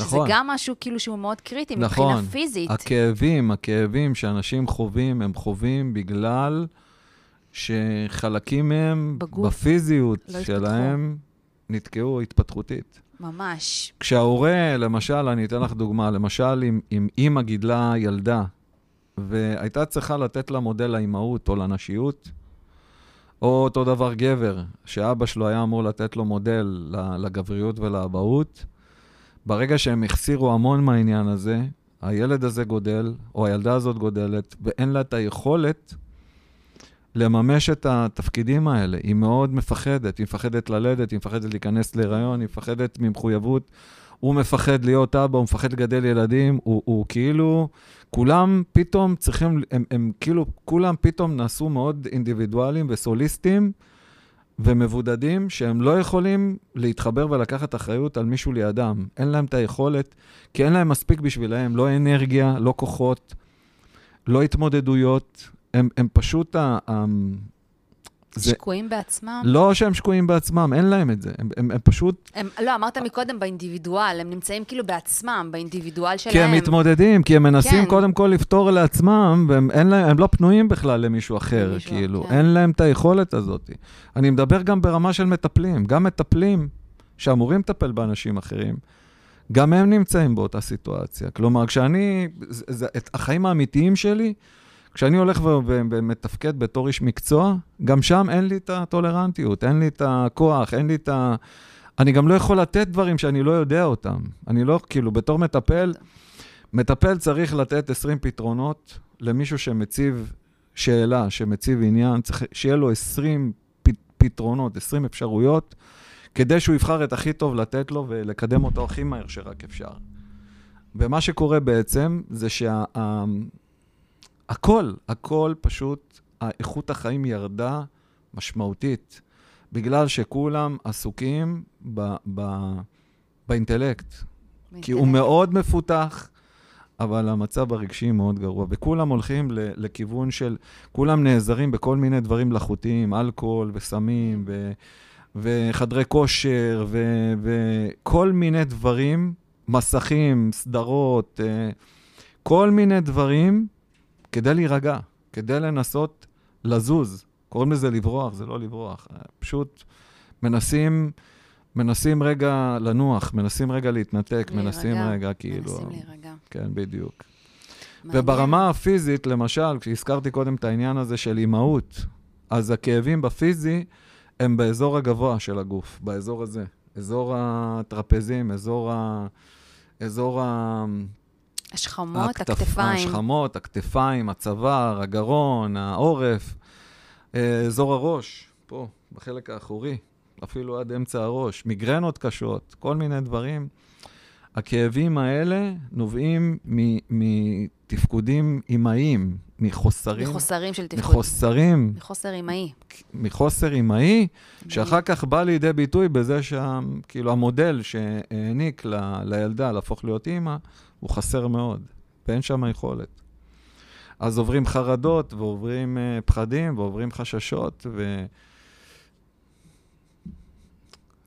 שזה
נכון.
גם משהו כאילו שהוא מאוד קריטי
נכון.
מבחינה פיזית.
הכאבים, הכאבים שאנשים חווים, הם חווים בגלל שחלקים מהם,
בגוף
בפיזיות
לא
שלהם, נתקעו התפתחותית.
ממש.
כשההורה, למשל, אני אתן לך דוגמה, למשל, אם, אם אימא גידלה ילדה והייתה צריכה לתת לה מודל לאימהות או לנשיות, או אותו דבר גבר, שאבא שלו היה אמור לתת לו מודל לגבריות ולאבהות. ברגע שהם החסירו המון מהעניין הזה, הילד הזה גודל, או הילדה הזאת גודלת, ואין לה את היכולת לממש את התפקידים האלה. היא מאוד מפחדת, היא מפחדת ללדת, היא מפחדת להיכנס להיריון, היא מפחדת ממחויבות. הוא מפחד להיות אבא, הוא מפחד לגדל ילדים, הוא, הוא כאילו, כולם פתאום צריכים, הם, הם כאילו, כולם פתאום נעשו מאוד אינדיבידואליים וסוליסטים ומבודדים, שהם לא יכולים להתחבר ולקחת אחריות על מישהו לידם. אין להם את היכולת, כי אין להם מספיק בשבילם, לא אנרגיה, לא כוחות, לא התמודדויות. הם, הם פשוט, ה, ה,
זה... שקועים בעצמם?
לא שהם שקועים בעצמם, אין להם את זה. הם, הם, הם פשוט...
הם, לא, אמרת מקודם באינדיבידואל, הם נמצאים כאילו בעצמם, באינדיבידואל שלהם.
כי הם מתמודדים, כי הם מנסים כן. קודם כל לפתור לעצמם, והם להם, הם לא פנויים בכלל למישהו אחר, למישהו, כאילו, כן. אין להם את היכולת הזאת. אני מדבר גם ברמה של מטפלים. גם מטפלים שאמורים לטפל באנשים אחרים, גם הם נמצאים באותה סיטואציה. כלומר, כשאני, זה, זה, את החיים האמיתיים שלי, כשאני הולך ומתפקד בתור איש מקצוע, גם שם אין לי את הטולרנטיות, אין לי את הכוח, אין לי את ה... אני גם לא יכול לתת דברים שאני לא יודע אותם. אני לא, כאילו, בתור מטפל, מטפל צריך לתת 20 פתרונות למישהו שמציב שאלה, שמציב עניין, צריך שיהיה לו 20 פתרונות, 20 אפשרויות, כדי שהוא יבחר את הכי טוב לתת לו ולקדם אותו הכי מהר שרק אפשר. ומה שקורה בעצם, זה שה... הכל, הכל פשוט, איכות החיים ירדה משמעותית, בגלל שכולם עסוקים ב, ב, באינטלקט. כי הוא מאוד מפותח, אבל המצב הרגשי מאוד גרוע. וכולם הולכים ל, לכיוון של, כולם נעזרים בכל מיני דברים מלאכותיים, אלכוהול וסמים ו, וחדרי כושר ו, וכל מיני דברים, מסכים, סדרות, אה, כל מיני דברים כדי להירגע, כדי לנסות לזוז. קוראים לזה לברוח, זה לא לברוח. פשוט מנסים, מנסים רגע לנוח, מנסים רגע להתנתק, להירגע, מנסים רגע כאילו...
מנסים להירגע.
כן, בדיוק. מעניין. וברמה הפיזית, למשל, כשהזכרתי קודם את העניין הזה של אימהות, אז הכאבים בפיזי הם באזור הגבוה של הגוף, באזור הזה. אזור הטרפזים, אזור ה... אזור ה...
השכמות, הכתפ... הכתפיים.
השכמות, הכתפיים, הצוואר, הגרון, העורף, אה, אזור הראש, פה, בחלק האחורי, אפילו עד אמצע הראש, מיגרנות קשות, כל מיני דברים. הכאבים האלה נובעים מתפקודים אימהיים, מחוסרים.
מחוסרים של תפקוד.
מחוסרים.
מחוסר אימהי.
מחוסר אימהי, שאחר כך בא לידי ביטוי בזה שכאילו המודל שהעניק ל, לילדה להפוך להיות אימא, הוא חסר מאוד, ואין שם יכולת. אז עוברים חרדות, ועוברים uh, פחדים, ועוברים חששות, ו...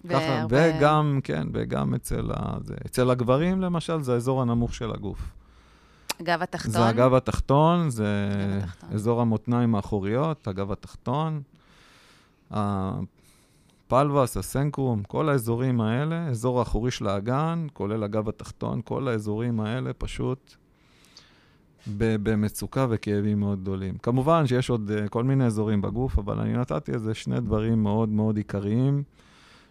ככה, וגם, כן, וגם אצל, ה... אצל הגברים, למשל, זה האזור הנמוך של הגוף.
הגב התחתון?
זה הגב התחתון, זה התחתון. אזור המותניים האחוריות, הגב התחתון. הפלווס, הסנקרום, כל האזורים האלה, אזור האחורי של האגן, כולל הגב התחתון, כל האזורים האלה פשוט במצוקה וכאבים מאוד גדולים. כמובן שיש עוד uh, כל מיני אזורים בגוף, אבל אני נתתי איזה שני דברים מאוד מאוד עיקריים,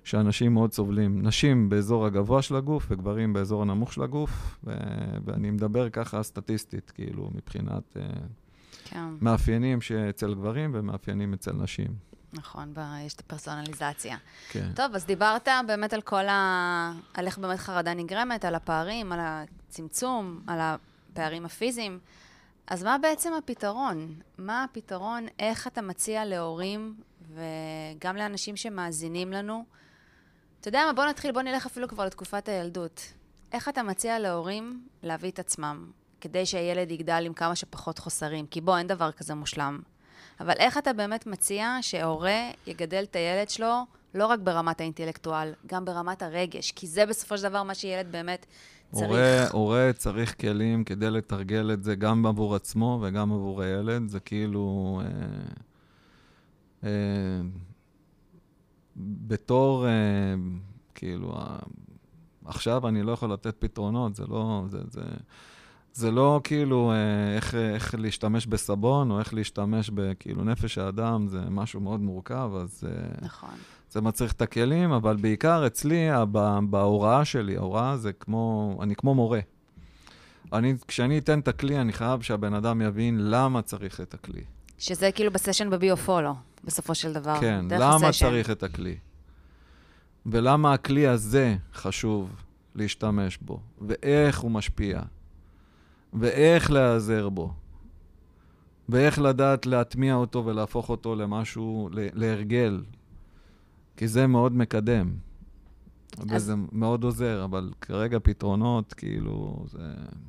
שאנשים מאוד סובלים. נשים באזור הגבוה של הגוף וגברים באזור הנמוך של הגוף, ו- ואני מדבר ככה סטטיסטית, כאילו, מבחינת uh, כן. מאפיינים שאצל גברים ומאפיינים אצל נשים.
נכון, יש את הפרסונליזציה.
כן.
טוב, אז דיברת באמת על כל ה... על איך באמת חרדה נגרמת, על הפערים, על הצמצום, על הפערים הפיזיים. אז מה בעצם הפתרון? מה הפתרון, איך אתה מציע להורים וגם לאנשים שמאזינים לנו? אתה יודע מה, בוא נתחיל, בוא נלך אפילו כבר לתקופת הילדות. איך אתה מציע להורים להביא את עצמם, כדי שהילד יגדל עם כמה שפחות חוסרים? כי בוא, אין דבר כזה מושלם. אבל איך אתה באמת מציע שהורה יגדל את הילד שלו לא רק ברמת האינטלקטואל, גם ברמת הרגש? כי זה בסופו של דבר מה שילד באמת צריך.
הורה, הורה צריך כלים כדי לתרגל את זה גם עבור עצמו וגם עבור הילד. זה כאילו... אה, אה, בתור, אה, כאילו, אה, עכשיו אני לא יכול לתת פתרונות, זה לא... זה, זה, זה לא כאילו אה, איך, איך להשתמש בסבון, או איך להשתמש בכאילו נפש האדם, זה משהו מאוד מורכב, אז אה,
נכון.
זה מצריך את הכלים, אבל בעיקר אצלי, ב- בהוראה שלי, ההוראה זה כמו, אני כמו מורה. אני, כשאני אתן את הכלי, אני חייב שהבן אדם יבין למה צריך את הכלי.
שזה כאילו בסשן בביו-פולו, בסופו של דבר.
כן, למה
הסשן.
צריך את הכלי? ולמה הכלי הזה חשוב להשתמש בו, ואיך הוא משפיע, ואיך להיעזר בו, ואיך לדעת להטמיע אותו ולהפוך אותו למשהו, להרגל, כי זה מאוד מקדם. וזה מאוד עוזר, אבל כרגע פתרונות, כאילו, זה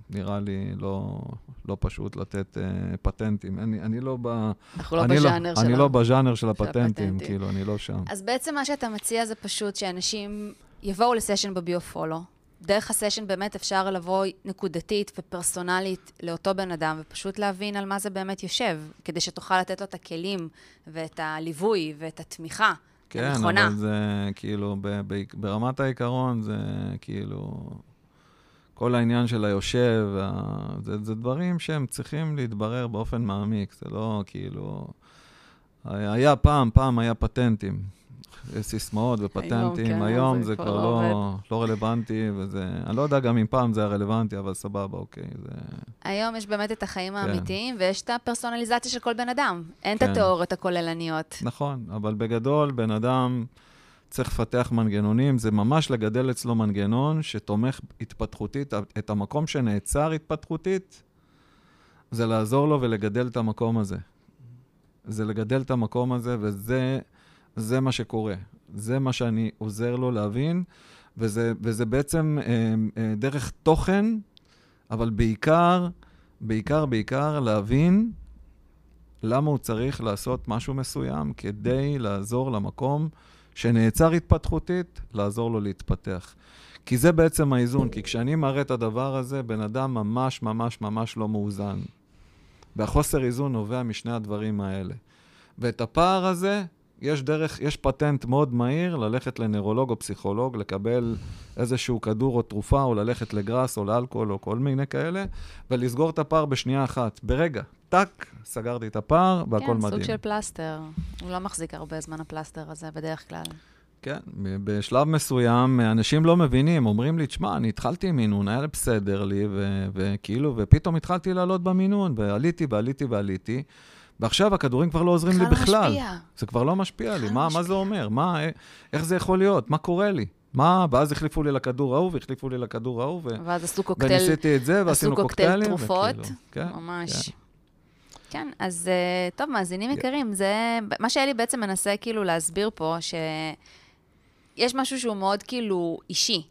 נראה לי לא, לא פשוט לתת אה, פטנטים. אני, אני לא ב...
אנחנו לא
אני
בז'אנר
אני
שלו.
לא בז'אנר של הפטנטים,
הפטנטים.
כאילו, אני לא שם.
אז בעצם מה שאתה מציע זה פשוט שאנשים יבואו לסשן בביו-פולו. דרך הסשן באמת אפשר לבוא נקודתית ופרסונלית לאותו בן אדם, ופשוט להבין על מה זה באמת יושב, כדי שתוכל לתת לו את הכלים ואת הליווי ואת התמיכה
כן,
הנכונה.
אבל זה כאילו, ב- ב- ברמת העיקרון, זה כאילו, כל העניין של היושב, זה, זה דברים שהם צריכים להתברר באופן מעמיק, זה לא כאילו... היה פעם, פעם היה פטנטים. סיסמאות ופטנטים,
כן,
היום
זה
זה
כבר לא
לא, לא רלוונטי, וזה... אני לא יודע גם אם פעם זה היה רלוונטי, אבל סבבה, אוקיי. זה...
היום יש באמת את החיים
כן.
האמיתיים, ויש את הפרסונליזציה של כל בן אדם. אין את
כן.
התיאוריות הכוללניות.
נכון, אבל בגדול, בן אדם צריך לפתח מנגנונים, זה ממש לגדל אצלו מנגנון שתומך התפתחותית, את המקום שנעצר התפתחותית, זה לעזור לו ולגדל את המקום הזה. זה לגדל את המקום הזה, וזה זה מה שקורה. זה מה שאני עוזר לו להבין, וזה, וזה בעצם אה, אה, דרך תוכן, אבל בעיקר, בעיקר, בעיקר להבין למה הוא צריך לעשות משהו מסוים כדי לעזור למקום שנעצר התפתחותית, לעזור לו להתפתח. כי זה בעצם האיזון, כי כשאני מראה את הדבר הזה, בן אדם ממש ממש ממש לא מאוזן. והחוסר איזון נובע משני הדברים האלה. ואת הפער הזה, יש דרך, יש פטנט מאוד מהיר ללכת לנוירולוג או פסיכולוג, לקבל איזשהו כדור או תרופה, או ללכת לגראס או לאלכוהול או כל מיני כאלה, ולסגור את הפער בשנייה אחת. ברגע, טאק, סגרתי את הפער והכל
כן,
מדהים.
סוג של פלסטר. הוא לא מחזיק הרבה זמן, הפלסטר הזה, בדרך כלל.
כן, בשלב מסוים אנשים לא מבינים, אומרים לי, תשמע, אני התחלתי עם מינון, היה בסדר לי, ו- וכאילו, ופתאום התחלתי לעלות במינון, ועליתי ועליתי ועליתי, ועכשיו הכדורים כבר לא עוזרים לי
לא
בכלל.
משפיע.
זה כבר לא משפיע לי,
בכלל
מה,
לא
מה זה
משפיע.
אומר? מה, אה, איך זה יכול להיות? מה קורה לי? מה, ואז החליפו לי לכדור ההוא, והחליפו לי לכדור ההוא, ו...
ואז עשו קוקטייל,
וניסיתי את זה,
עשו
ועשינו
קוקטייל
קוקטיילים.
תרופות.
וכאילו, כן,
ממש.
כן.
כן, אז אה, טוב, מאזינים יקרים, זה... מה שאלי בעצם מנסה כאילו להסביר פה, שיש משהו שהוא מאוד כאילו אישי.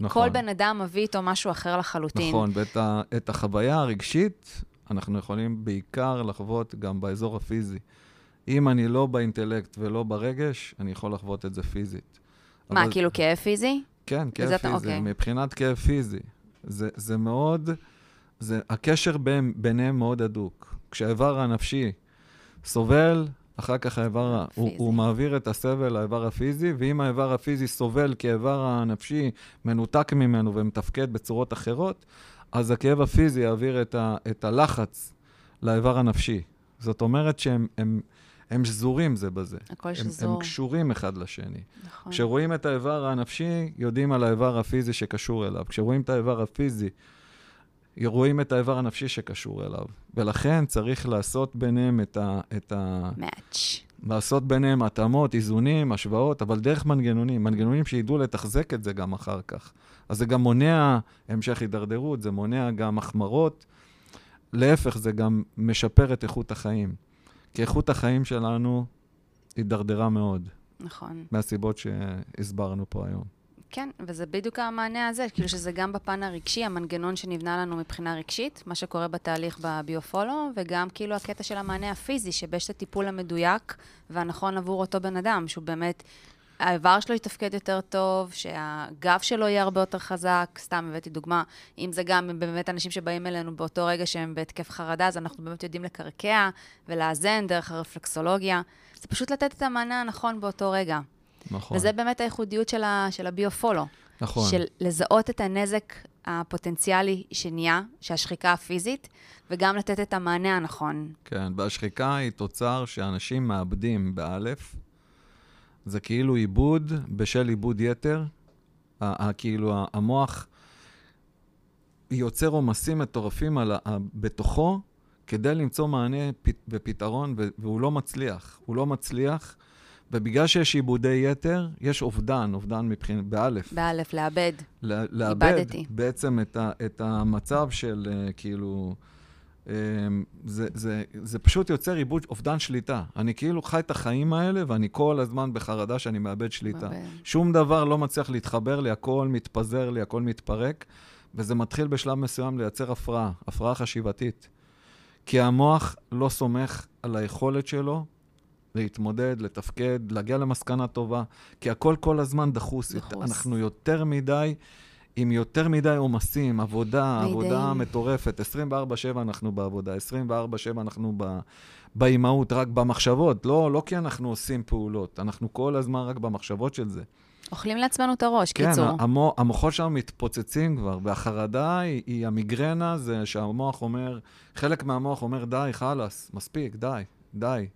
נכון.
כל בן אדם מביא איתו משהו אחר לחלוטין.
נכון, ואת ה, החוויה הרגשית אנחנו יכולים בעיקר לחוות גם באזור הפיזי. אם אני לא באינטלקט ולא ברגש, אני יכול לחוות את זה פיזית.
מה,
אבל-
כאילו כאב פיזי?
כן, כאב פיזי.
אוקיי.
מבחינת כאב פיזי. זה, זה מאוד, זה, הקשר בין, ביניהם מאוד הדוק. כשהאיבר הנפשי סובל, אחר כך האיבר, הוא. הוא מעביר את הסבל לאיבר הפיזי, ואם האיבר הפיזי סובל כי האיבר הנפשי מנותק ממנו ומתפקד בצורות אחרות, אז הכאב הפיזי יעביר את, ה, את הלחץ לאיבר הנפשי. זאת אומרת שהם הם, הם שזורים זה בזה.
הכל
הם,
שזור.
הם קשורים אחד לשני.
נכון.
כשרואים את האיבר הנפשי, יודעים על האיבר הפיזי שקשור אליו. כשרואים את האיבר הפיזי, רואים את האיבר הנפשי שקשור אליו. ולכן צריך לעשות ביניהם את ה... את ה
מאץ'.
לעשות ביניהם התאמות, איזונים, השוואות, אבל דרך מנגנונים, מנגנונים שידעו לתחזק את זה גם אחר כך. אז זה גם מונע המשך הידרדרות, זה מונע גם החמרות. להפך, זה גם משפר את איכות החיים. כי איכות החיים שלנו הידרדרה מאוד,
נכון.
מהסיבות שהסברנו פה היום.
כן, וזה בדיוק המענה הזה, כאילו שזה גם בפן הרגשי, המנגנון שנבנה לנו מבחינה רגשית, מה שקורה בתהליך בביו-פולו, וגם כאילו הקטע של המענה הפיזי, שבש את הטיפול המדויק והנכון עבור אותו בן אדם, שהוא באמת, האיבר שלו יתפקד יותר טוב, שהגב שלו יהיה הרבה יותר חזק, סתם הבאתי דוגמה, אם זה גם באמת אנשים שבאים אלינו באותו רגע שהם בהתקף חרדה, אז אנחנו באמת יודעים לקרקע ולאזן דרך הרפלקסולוגיה. זה פשוט לתת את המענה הנכון באותו רגע.
נכון.
וזה באמת הייחודיות של, ה, של הביו-פולו.
נכון.
של לזהות את הנזק הפוטנציאלי שנהיה, שהשחיקה הפיזית, וגם לתת את המענה הנכון.
כן, והשחיקה היא תוצר שאנשים מאבדים באלף. זה כאילו עיבוד בשל עיבוד יתר. כאילו המוח יוצר עומסים מטורפים על בתוכו כדי למצוא מענה ופתרון, והוא לא מצליח. הוא לא מצליח, ובגלל שיש עיבודי יתר, יש אובדן, אובדן מבחינת, באלף.
באלף, לאבד.
לאבד
איבדתי.
בעצם את, ה, את המצב של uh, כאילו, um, זה, זה, זה פשוט יוצר עיבוד, אובדן שליטה. אני כאילו חי את החיים האלה ואני כל הזמן בחרדה שאני מאבד שליטה.
מאבד.
שום דבר לא מצליח להתחבר לי, הכל מתפזר לי, הכל מתפרק, וזה מתחיל בשלב מסוים לייצר הפרעה, הפרעה חשיבתית. כי המוח לא סומך על היכולת שלו להתמודד, לתפקד, להגיע למסקנה טובה, כי הכל כל הזמן דחוס.
דחוס.
אנחנו יותר מדי, עם יותר מדי עומסים, עבודה,
מדי.
עבודה מטורפת. 24/7 אנחנו בעבודה, 24/7 אנחנו ב... באימהות, רק במחשבות, לא, לא כי אנחנו עושים פעולות, אנחנו כל הזמן רק במחשבות של זה.
אוכלים לעצמנו את הראש,
כן,
קיצור.
המו, המוחות שלנו מתפוצצים כבר, והחרדה היא, היא המיגרנה, זה שהמוח אומר, חלק מהמוח אומר, די, חלאס, מספיק, די, די.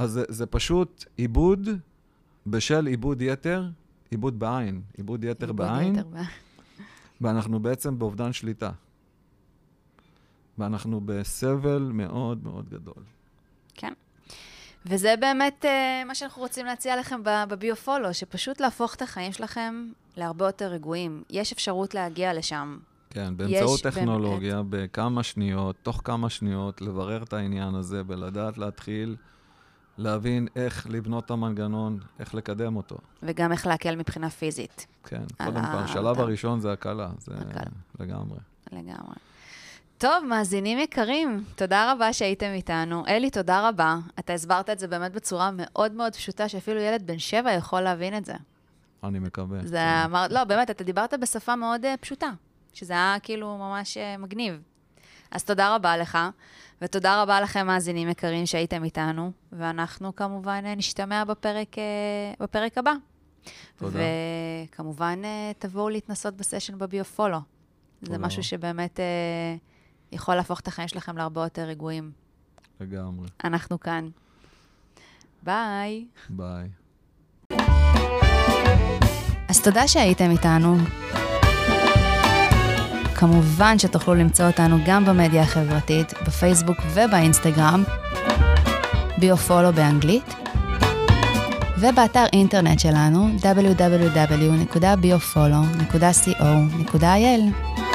אז זה, זה פשוט עיבוד בשל עיבוד יתר, עיבוד בעין, עיבוד יתר
עיבוד
בעין,
יתר בעין.
ואנחנו בעצם באובדן שליטה. ואנחנו בסבל מאוד מאוד גדול.
כן. וזה באמת uh, מה שאנחנו רוצים להציע לכם בביו-פולו, שפשוט להפוך את החיים שלכם להרבה יותר רגועים. יש אפשרות להגיע לשם.
כן, באמצעות
יש באמת.
טכנולוגיה, בכמה שניות, תוך כמה שניות, לברר את העניין הזה ולדעת להתחיל להבין איך לבנות את המנגנון, איך לקדם אותו.
וגם איך להקל מבחינה פיזית,
כן,
על
קודם כל,
ה-
השלב. הראשון זה הקלה, זה
הקלה.
לגמרי.
לגמרי. טוב, מאזינים יקרים, תודה רבה שהייתם איתנו. אלי, תודה רבה. אתה הסברת את זה באמת בצורה מאוד מאוד פשוטה, שאפילו ילד בן שבע יכול להבין את זה.
אני מקווה.
זה
כן.
אמר, לא, באמת, אתה דיברת בשפה מאוד uh, פשוטה, שזה היה כאילו ממש uh, מגניב. אז תודה רבה לך, ותודה רבה לכם, מאזינים יקרים, שהייתם איתנו, ואנחנו כמובן uh, נשתמע בפרק, uh, בפרק הבא.
תודה.
וכמובן, uh, תבואו להתנסות בסשן בביו-פולו. זה. משהו שבאמת יכול להפוך את החיים שלכם להרבה יותר רגועים.
לגמרי.
אנחנו כאן. ביי.
ביי.
אז תודה שהייתם איתנו. כמובן שתוכלו למצוא אותנו גם במדיה החברתית, בפייסבוק ובאינסטגרם, ביו-פולו באנגלית, ובאתר אינטרנט שלנו www.biofollow.co.il.